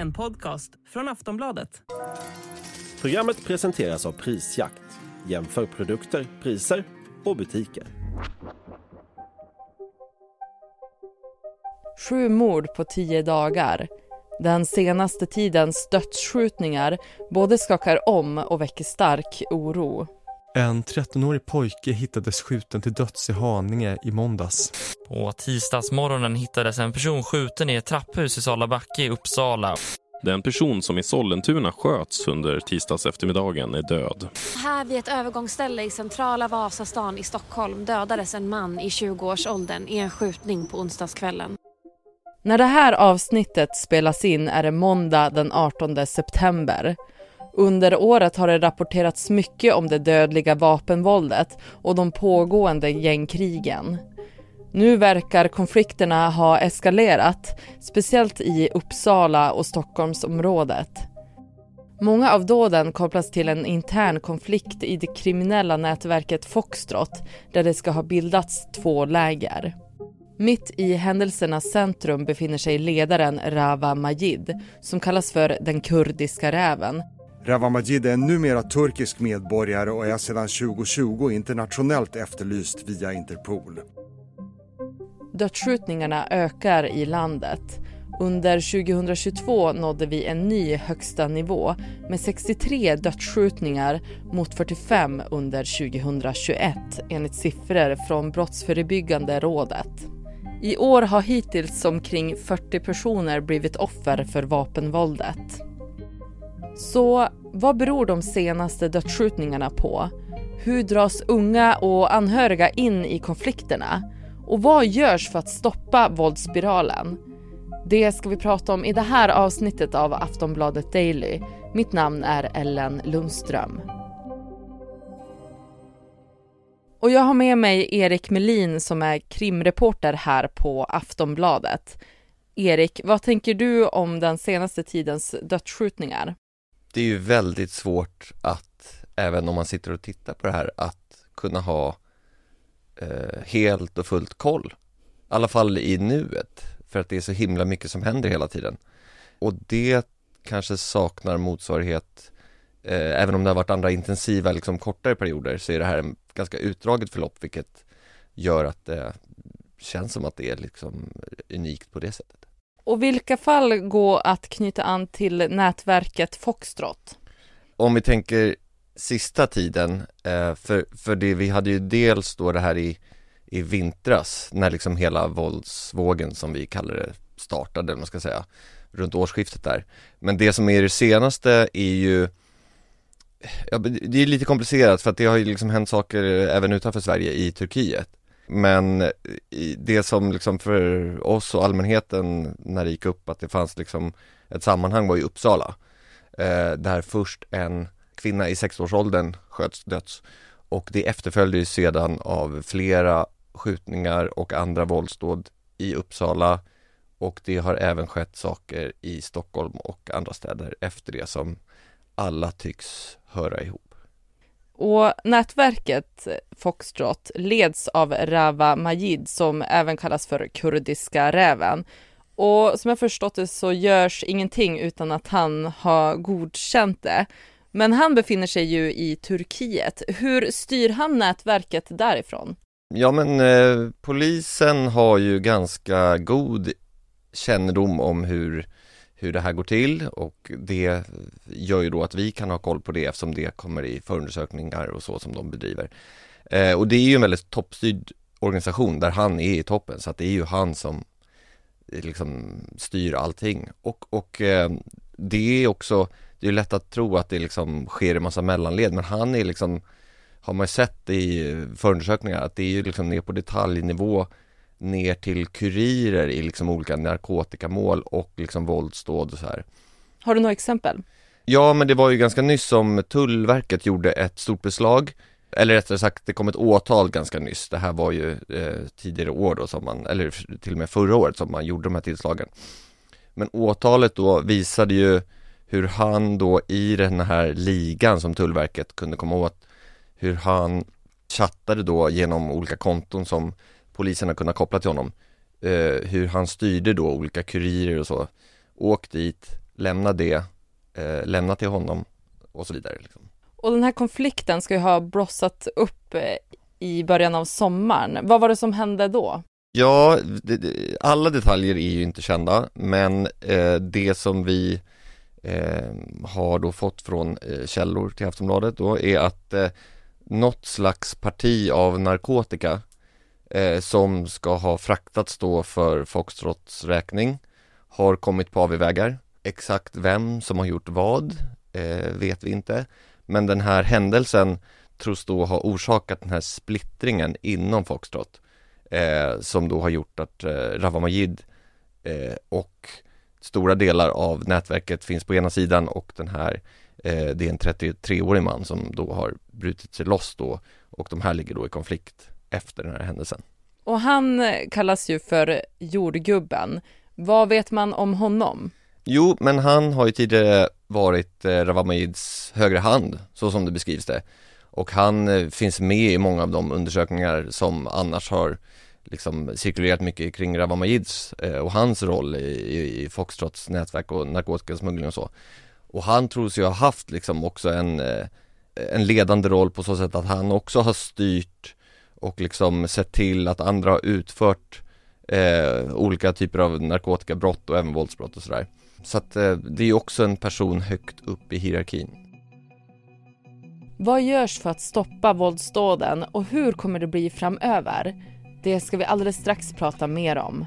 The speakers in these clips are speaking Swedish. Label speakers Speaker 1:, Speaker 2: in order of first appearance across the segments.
Speaker 1: En podcast från Aftonbladet.
Speaker 2: Programmet presenteras av Prisjakt. Jämför produkter, priser och butiker.
Speaker 3: Sju mord på tio dagar. Den senaste tidens dödsskjutningar både skakar om och väcker stark oro.
Speaker 4: En 13-årig pojke hittades skjuten till döds i Haninge i måndags.
Speaker 5: På tisdagsmorgonen hittades en person skjuten i ett trapphus i Salabacke i Uppsala.
Speaker 6: Den person som i Sollentuna sköts under tisdags eftermiddagen är död.
Speaker 7: Här vid ett övergångsställe i centrala Vasastan i Stockholm dödades en man i 20-årsåldern i en skjutning på onsdagskvällen.
Speaker 3: När det här avsnittet spelas in är det måndag den 18 september. Under året har det rapporterats mycket om det dödliga vapenvåldet och de pågående gängkrigen. Nu verkar konflikterna ha eskalerat, speciellt i Uppsala och Stockholmsområdet. Många av dåden kopplas till en intern konflikt i det kriminella nätverket Foxtrot där det ska ha bildats två läger. Mitt i händelsernas centrum befinner sig ledaren Rava Majid som kallas för den kurdiska räven.
Speaker 8: Ravamajid är numera turkisk medborgare och är sedan 2020 internationellt efterlyst via Interpol.
Speaker 3: Dödsskjutningarna ökar i landet. Under 2022 nådde vi en ny högsta nivå med 63 dödsskjutningar mot 45 under 2021 enligt siffror från Brottsförebyggande rådet. I år har hittills omkring 40 personer blivit offer för vapenvåldet. Så vad beror de senaste dödsskjutningarna på? Hur dras unga och anhöriga in i konflikterna? Och vad görs för att stoppa våldsspiralen? Det ska vi prata om i det här avsnittet av Aftonbladet Daily. Mitt namn är Ellen Lundström. Och jag har med mig Erik Melin som är krimreporter här på Aftonbladet. Erik, vad tänker du om den senaste tidens dödsskjutningar?
Speaker 9: Det är ju väldigt svårt att, även om man sitter och tittar på det här, att kunna ha eh, helt och fullt koll. I alla fall i nuet, för att det är så himla mycket som händer hela tiden. Och det kanske saknar motsvarighet, eh, även om det har varit andra intensiva, liksom kortare perioder, så är det här en ganska utdraget förlopp, vilket gör att det känns som att det är liksom unikt på det sättet.
Speaker 3: Och vilka fall går att knyta an till nätverket Foxtrot?
Speaker 9: Om vi tänker sista tiden, eh, för, för det, vi hade ju dels då det här i, i vintras, när liksom hela våldsvågen som vi kallar det startade, man ska säga, runt årsskiftet där. Men det som är det senaste är ju Ja, det är lite komplicerat för att det har ju liksom hänt saker även utanför Sverige i Turkiet. Men det som liksom för oss och allmänheten när det gick upp att det fanns liksom ett sammanhang var i Uppsala. Eh, där först en kvinna i sexårsåldern sköts döds och det efterföljdes sedan av flera skjutningar och andra våldsdåd i Uppsala och det har även skett saker i Stockholm och andra städer efter det som alla tycks höra ihop.
Speaker 3: Och nätverket Foxtrot leds av Rava Majid som även kallas för kurdiska räven. Och som jag förstått det så görs ingenting utan att han har godkänt det. Men han befinner sig ju i Turkiet. Hur styr han nätverket därifrån?
Speaker 9: Ja men eh, polisen har ju ganska god kännedom om hur hur det här går till och det gör ju då att vi kan ha koll på det eftersom det kommer i förundersökningar och så som de bedriver. Eh, och det är ju en väldigt toppstyrd organisation där han är i toppen så att det är ju han som eh, liksom styr allting och, och eh, det är också, det är lätt att tro att det liksom sker i massa mellanled men han är liksom har man sett i förundersökningar att det är ju liksom ner på detaljnivå ner till kurirer i liksom olika narkotikamål och liksom våldsdåd och så här.
Speaker 3: Har du några exempel?
Speaker 9: Ja, men det var ju ganska nyss som Tullverket gjorde ett stort beslag eller rättare sagt, det kom ett åtal ganska nyss. Det här var ju eh, tidigare år då som man, eller till och med förra året som man gjorde de här tillslagen. Men åtalet då visade ju hur han då i den här ligan som Tullverket kunde komma åt, hur han chattade då genom olika konton som polisen har kunnat koppla till honom eh, Hur han styrde då olika kurirer och så Åk dit, lämna det, eh, lämna till honom och så vidare. Liksom.
Speaker 3: Och den här konflikten ska ju ha blossat upp eh, i början av sommaren. Vad var det som hände då?
Speaker 9: Ja, det, det, alla detaljer är ju inte kända men eh, det som vi eh, har då fått från eh, källor till Aftonbladet då är att eh, något slags parti av narkotika eh, som ska ha fraktats då för Foxtrots räkning har kommit på avvägar. Exakt vem som har gjort vad eh, vet vi inte. Men den här händelsen tros då ha orsakat den här splittringen inom Foxtrot eh, som då har gjort att eh, Rawa Majid eh, och stora delar av nätverket finns på ena sidan och den här eh, det är en 33-årig man som då har brutit sig loss då och de här ligger då i konflikt efter den här händelsen.
Speaker 3: Och han eh, kallas ju för jordgubben. Vad vet man om honom?
Speaker 9: Jo, men han har ju tidigare varit eh, Ravamajids högra hand, så som det beskrivs det. Och han eh, finns med i många av de undersökningar som annars har liksom cirkulerat mycket kring Ravamajids eh, och hans roll i, i, i Foxtrots nätverk och narkotikasmuggling och så. Och han tros ju ha haft liksom också en, eh, en ledande roll på så sätt att han också har styrt och liksom sett till att andra har utfört eh, olika typer av narkotikabrott och även våldsbrott och sådär. Så att eh, det är också en person högt upp i hierarkin.
Speaker 3: Vad görs för att stoppa våldsdåden och hur kommer det bli framöver? Det ska vi alldeles strax prata mer om.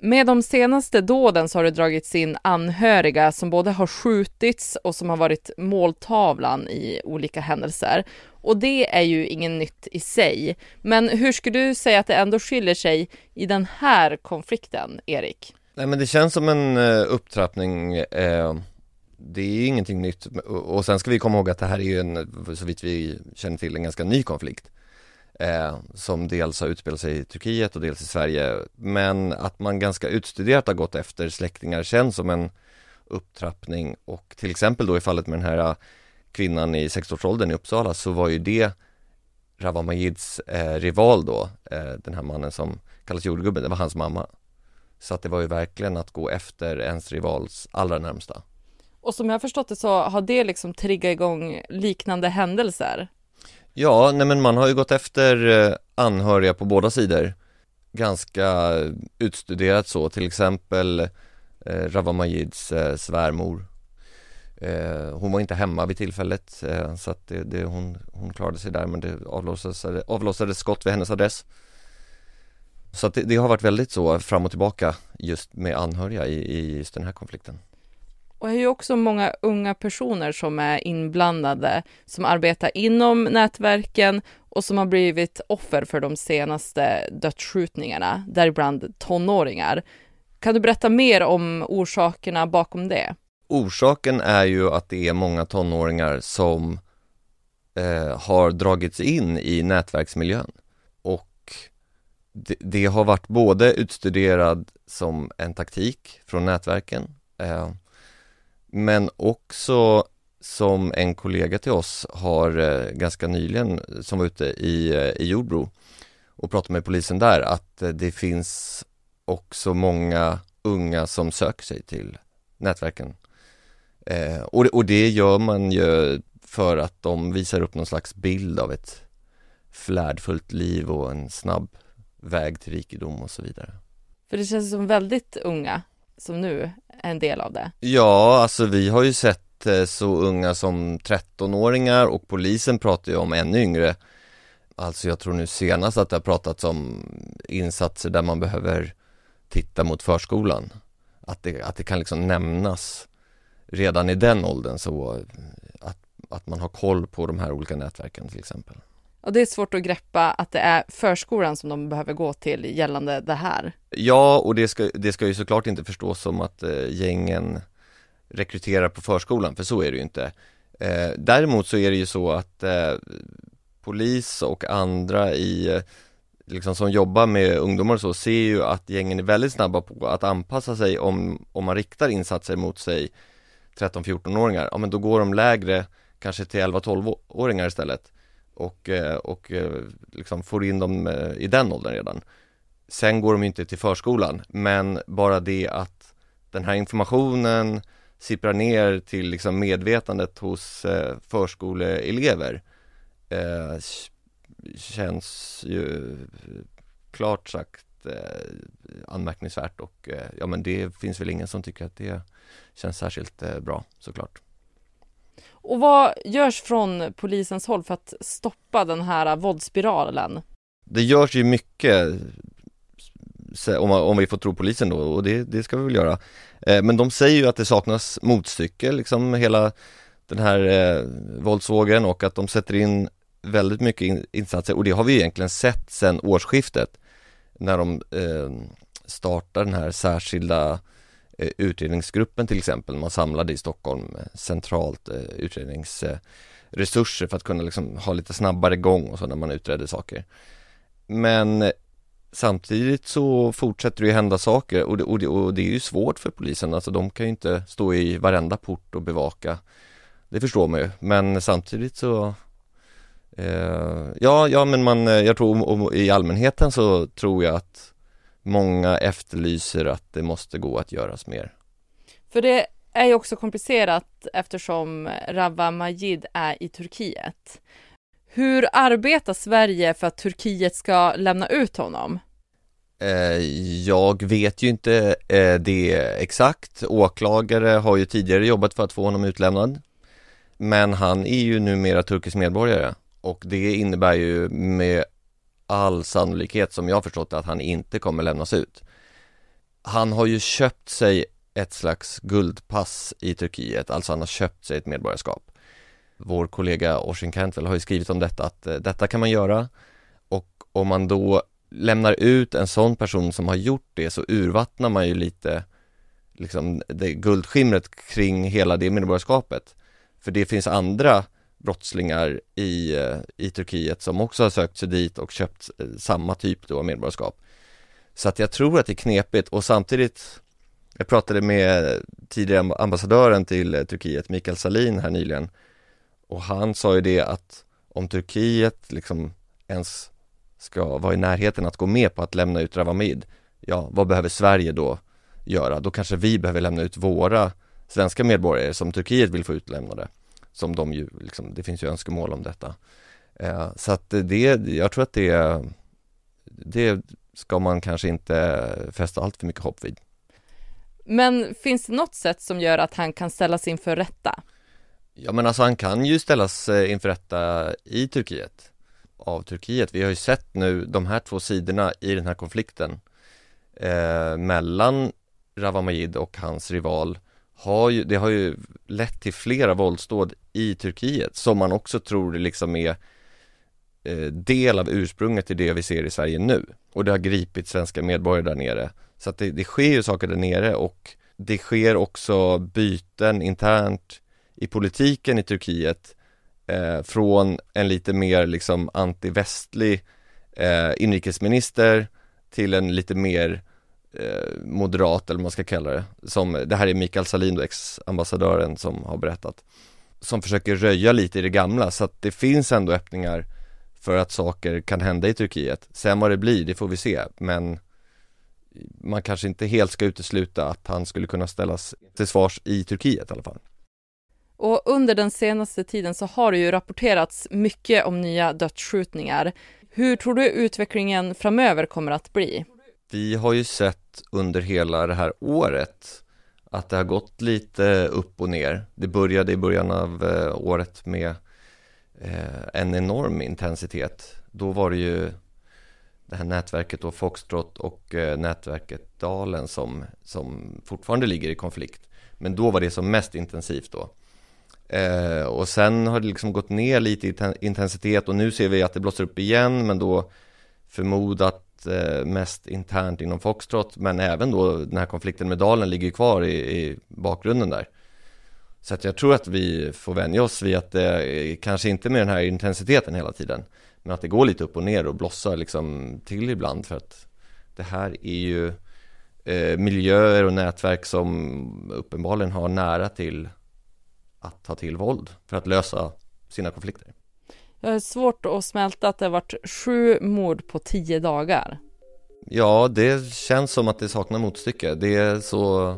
Speaker 3: Med de senaste dåden så har det dragits in anhöriga som både har skjutits och som har varit måltavlan i olika händelser. Och det är ju ingen nytt i sig. Men hur skulle du säga att det ändå skiljer sig i den här konflikten, Erik?
Speaker 9: Nej men det känns som en eh, upptrappning eh, Det är ju ingenting nytt och sen ska vi komma ihåg att det här är ju en, så vitt vi känner till, en ganska ny konflikt eh, som dels har utspelat sig i Turkiet och dels i Sverige. Men att man ganska utstuderat har gått efter släktingar känns som en upptrappning och till exempel då i fallet med den här eh, kvinnan i 60-årsåldern i Uppsala så var ju det Rawa Majids eh, rival då, eh, den här mannen som kallas jordgubben, det var hans mamma. Så att det var ju verkligen att gå efter ens rivals allra närmsta.
Speaker 3: Och som jag har förstått det så har det liksom triggat igång liknande händelser.
Speaker 9: Ja, nej men man har ju gått efter eh, anhöriga på båda sidor. Ganska utstuderat så, till exempel eh, Rawa Majids eh, svärmor. Eh, Hon var inte hemma vid tillfället eh, så att det, det, hon, hon klarade sig där men det avlossades, avlossades skott vid hennes adress. Så att det, det, har varit väldigt så fram och tillbaka just med anhöriga i, i just den här konflikten
Speaker 3: och det är ju också många unga personer som är inblandade, som arbetar inom nätverken och som har blivit offer för de senaste dödsskjutningarna, däribland tonåringar. Kan du berätta mer om orsakerna bakom det?
Speaker 9: Orsaken är ju att det är många tonåringar som eh, har dragits in i nätverksmiljön och det, det, har varit både utstuderad som en taktik från nätverken eh, men också som en kollega till oss har eh, ganska nyligen, eh, som var ute i, eh, i Jordbro och pratade med polisen där, att det finns också många unga som söker sig till nätverken. Eh, och, och det gör man ju för att de visar upp någon slags bild av ett flärdfullt liv och en snabb väg till rikedom och så vidare.
Speaker 3: För det känns som väldigt unga som nu är en del av det?
Speaker 9: Ja, alltså vi har ju sett eh, så unga som 13-åringar och polisen pratar ju om ännu yngre. Alltså jag tror nu senast att det har pratats om insatser där man behöver titta mot förskolan. Att det, att det kan liksom nämnas redan i den åldern så att, att man har koll på de här olika nätverken till exempel.
Speaker 3: Och det är svårt att greppa att det är förskolan som de behöver gå till gällande det här.
Speaker 9: Ja, och det ska, det ska ju såklart inte förstås som att eh, gängen rekryterar på förskolan, för så är det ju inte. Eh, däremot så är det ju så att eh, polis och andra i eh, liksom som jobbar med ungdomar och så ser ju att gängen är väldigt snabba på att anpassa sig om, om man riktar insatser mot sig 13-14-åringar, ja men då går de lägre kanske till 11-12-åringar istället och, eh, och eh, liksom får in dem eh, i den åldern redan. Sen går de inte till förskolan, men bara det att den här informationen sipprar ner till liksom medvetandet hos förskoleelever eh, känns ju klart sagt eh, anmärkningsvärt och eh, ja men det finns väl ingen som tycker att det känns särskilt eh, bra såklart.
Speaker 3: Och vad görs från polisens håll för att stoppa den här våldsspiralen?
Speaker 9: Det görs ju mycket om, om vi får tro polisen då och det, det ska vi väl göra. Eh, men de säger ju att det saknas motstycke liksom hela den här eh, våldsvågen och att de sätter in väldigt mycket insatser och det har vi egentligen sett sedan årsskiftet när de eh, startar den här särskilda eh, Eh, utredningsgruppen till exempel. Man samlade i Stockholm eh, centralt eh, utredningsresurser för att kunna liksom ha lite snabbare gång och så när man utredde saker. Men samtidigt så fortsätter det ju hända saker och det, och, det, och det är ju svårt för polisen, alltså de kan ju inte stå i varenda port och bevaka. Det förstår man ju, men samtidigt så Eh, ja, ja men man, jag tror om, i allmänheten så tror jag att många efterlyser att det måste gå att göras mer.
Speaker 3: För det är ju också komplicerat eftersom Rawa Majid är i Turkiet. Hur arbetar Sverige för att Turkiet ska lämna ut honom?
Speaker 9: Eh, jag vet ju inte det exakt. Åklagare har ju tidigare jobbat för att få honom utlämnad. Men han är ju numera turkisk medborgare och det innebär ju med all sannolikhet som jag har förstått att han inte kommer lämnas ut. Han har ju köpt sig ett slags guldpass i Turkiet, alltså han har köpt sig ett medborgarskap. Vår kollega Oisin Cantwell har ju skrivit om detta, att eh, detta kan man göra och om man då lämnar ut en sån person som har gjort det så urvattnar man ju lite liksom det guldskimret kring hela det medborgarskapet. För det finns andra brottslingar i, eh, i Turkiet som också har sökt sig dit och köpt eh, samma typ då av medborgarskap. Så att jag tror att det är knepigt och samtidigt Jag pratade med tidigare ambassadören till eh, Turkiet, Mikael Salin här nyligen och han sa ju det att om Turkiet liksom ens ska vara i närheten att gå med på att lämna ut Ravamid, ja vad behöver Sverige då göra? Då kanske vi behöver lämna ut våra svenska medborgare som Turkiet vill få utlämnade som de ju, liksom, det finns ju önskemål om detta. Eh, så att det, jag tror att det, det ska man kanske inte fästa allt för mycket hopp vid.
Speaker 3: Men finns det något sätt som gör att han kan ställas inför rätta?
Speaker 9: Ja men alltså han kan ju ställas eh, inför rätta i Turkiet av Turkiet. Vi har ju sett nu de här två sidorna i den här konflikten eh, mellan Ravamajid och hans rival har ju, det har ju lett till flera våldsdåd i Turkiet som man också tror liksom är eh, del av ursprunget till det vi ser i Sverige nu. Och det har gripit svenska medborgare där nere. Så att det, det sker ju saker där nere och det sker också byten internt i politiken i Turkiet eh, från en lite mer liksom antivästlig eh, inrikesminister till en lite mer eh, moderat eller vad man ska kalla det. Som, det här är Mikael Salin, ex-ambassadören som har berättat. Som försöker röja lite i det gamla så att det finns ändå öppningar för att saker kan hända i Turkiet. Sen vad det blir, det får vi se, men man kanske inte helt ska utesluta att han skulle kunna ställas till svars i Turkiet i alla fall.
Speaker 3: Och under den senaste tiden så har det ju rapporterats mycket om nya dödsskjutningar. Hur tror du utvecklingen framöver kommer att bli?
Speaker 9: Vi har ju sett under hela det här året att det har gått lite upp och ner. Det började i början av eh, året med eh, en enorm intensitet. Då var det ju det här nätverket då Foxtrot och eh, nätverket Dalen som, som fortfarande ligger i konflikt. Men då var det som mest intensivt då. Eh, och sen har det liksom gått ner lite i intensitet och nu ser vi att det blossar upp igen men då förmodat Eh, mest internt inom Foxtrot men även då den här konflikten med Dalen ligger kvar i, i bakgrunden där. Så att jag tror att vi får vänja oss vid att det kanske inte med den här intensiteten hela tiden men att det går lite upp och ner och blossar liksom till ibland för att det här är ju eh, miljöer och nätverk som uppenbarligen har nära till att ta till våld för att lösa sina konflikter.
Speaker 3: Jag har svårt att smälta att det har varit sju mord på tio dagar.
Speaker 9: Ja, det känns som att det saknar motstycke. Det är så...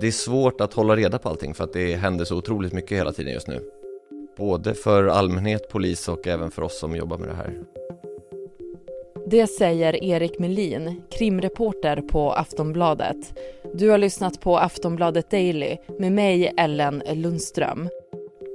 Speaker 9: Det är svårt att hålla reda på allting för att det händer så otroligt mycket hela tiden just nu. Både för allmänhet, polis och även för oss som jobbar med det här.
Speaker 3: Det säger Erik Melin, krimreporter på Aftonbladet. Du har lyssnat på Aftonbladet Daily med mig, Ellen Lundström.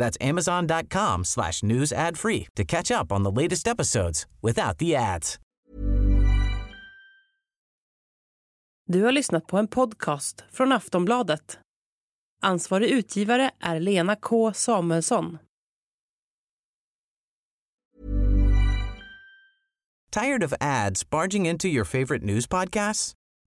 Speaker 10: That's amazon.com slash news ad free to catch up on the latest episodes without the ads.
Speaker 1: Du har lyssnat på en podcast från Aftonbladet. Ansvarig utgivare är Lena K Samuelsson.
Speaker 10: Tired of ads barging into your favorite news podcasts?